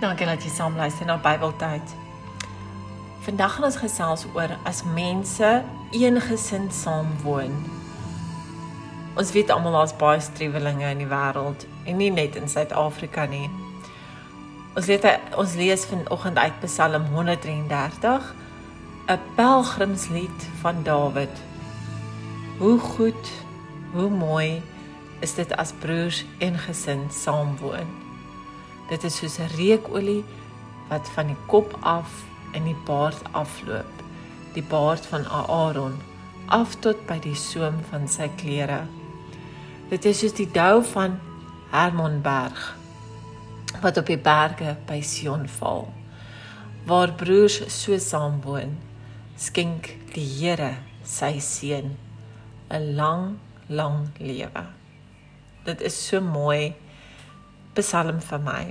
Dankie dat jy saam luister na Bybeltyd. Vandag gaan ons gesels oor as mense een gesin saam woon. Ons weet almal daar's baie striwelinge in die wêreld en nie net in Suid-Afrika nie. Ons lees ons lees vanoggend uit Psalm 133, 'n pelgrimslied van Dawid. Hoe goed, hoe mooi is dit as broers en gesin saam woon. Dit is soos 'n reukolie wat van die kop af in die baard afloop, die baard van Aaron af tot by die soem van sy klere. Dit is soos die dou van Hermonberg wat op die berge by Sion val. Waar broers so saam woon, skenk die Here sy seën 'n lang, lang lewe. Dit is so mooi Psalm vir my.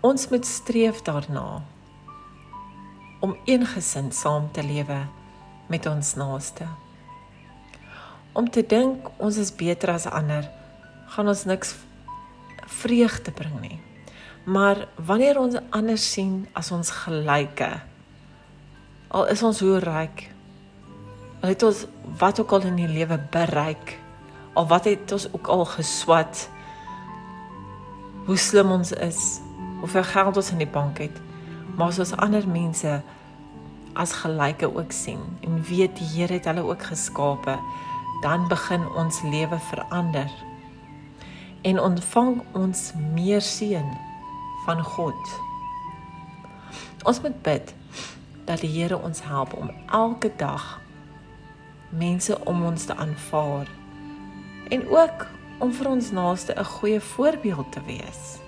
Ons moet streef daarna om een gesin saam te lewe met ons naaste. Om te dink ons is beter as ander, gaan ons niks vreugde bring nie. Maar wanneer ons ander sien as ons gelyke, al is ons hoe ryk, al het ons wat ook al in die lewe bereik, al wat het ons ook al geswat? Hoe slim ons is? Hoeveel geld ons in die bank het maar as ons ander mense as gelyke ook sien en weet die Here het hulle ook geskape dan begin ons lewe verander. En ontvang ons meer seën van God. Ons moet bid dat die Here ons help om elke dag mense om ons te aanvaar en ook om vir ons naaste 'n goeie voorbeeld te wees.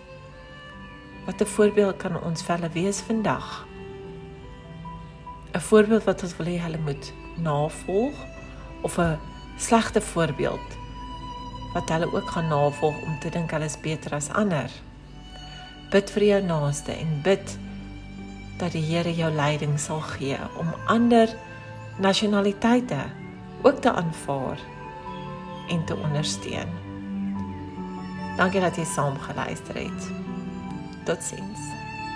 Wat 'n voorbeeld kan ons vir hulle wees vandag? 'n Voorbeeld wat ons wil hê hulle moet navolg of 'n slegte voorbeeld wat hulle ook gaan navolg om te dink hulle is beter as ander. Bid vir jou naaste en bid dat die Here jou leiding sal gee om ander nasionaliteite ook te aanvaar en te ondersteun. Dankie dat jy saam geluister het. Totsiens.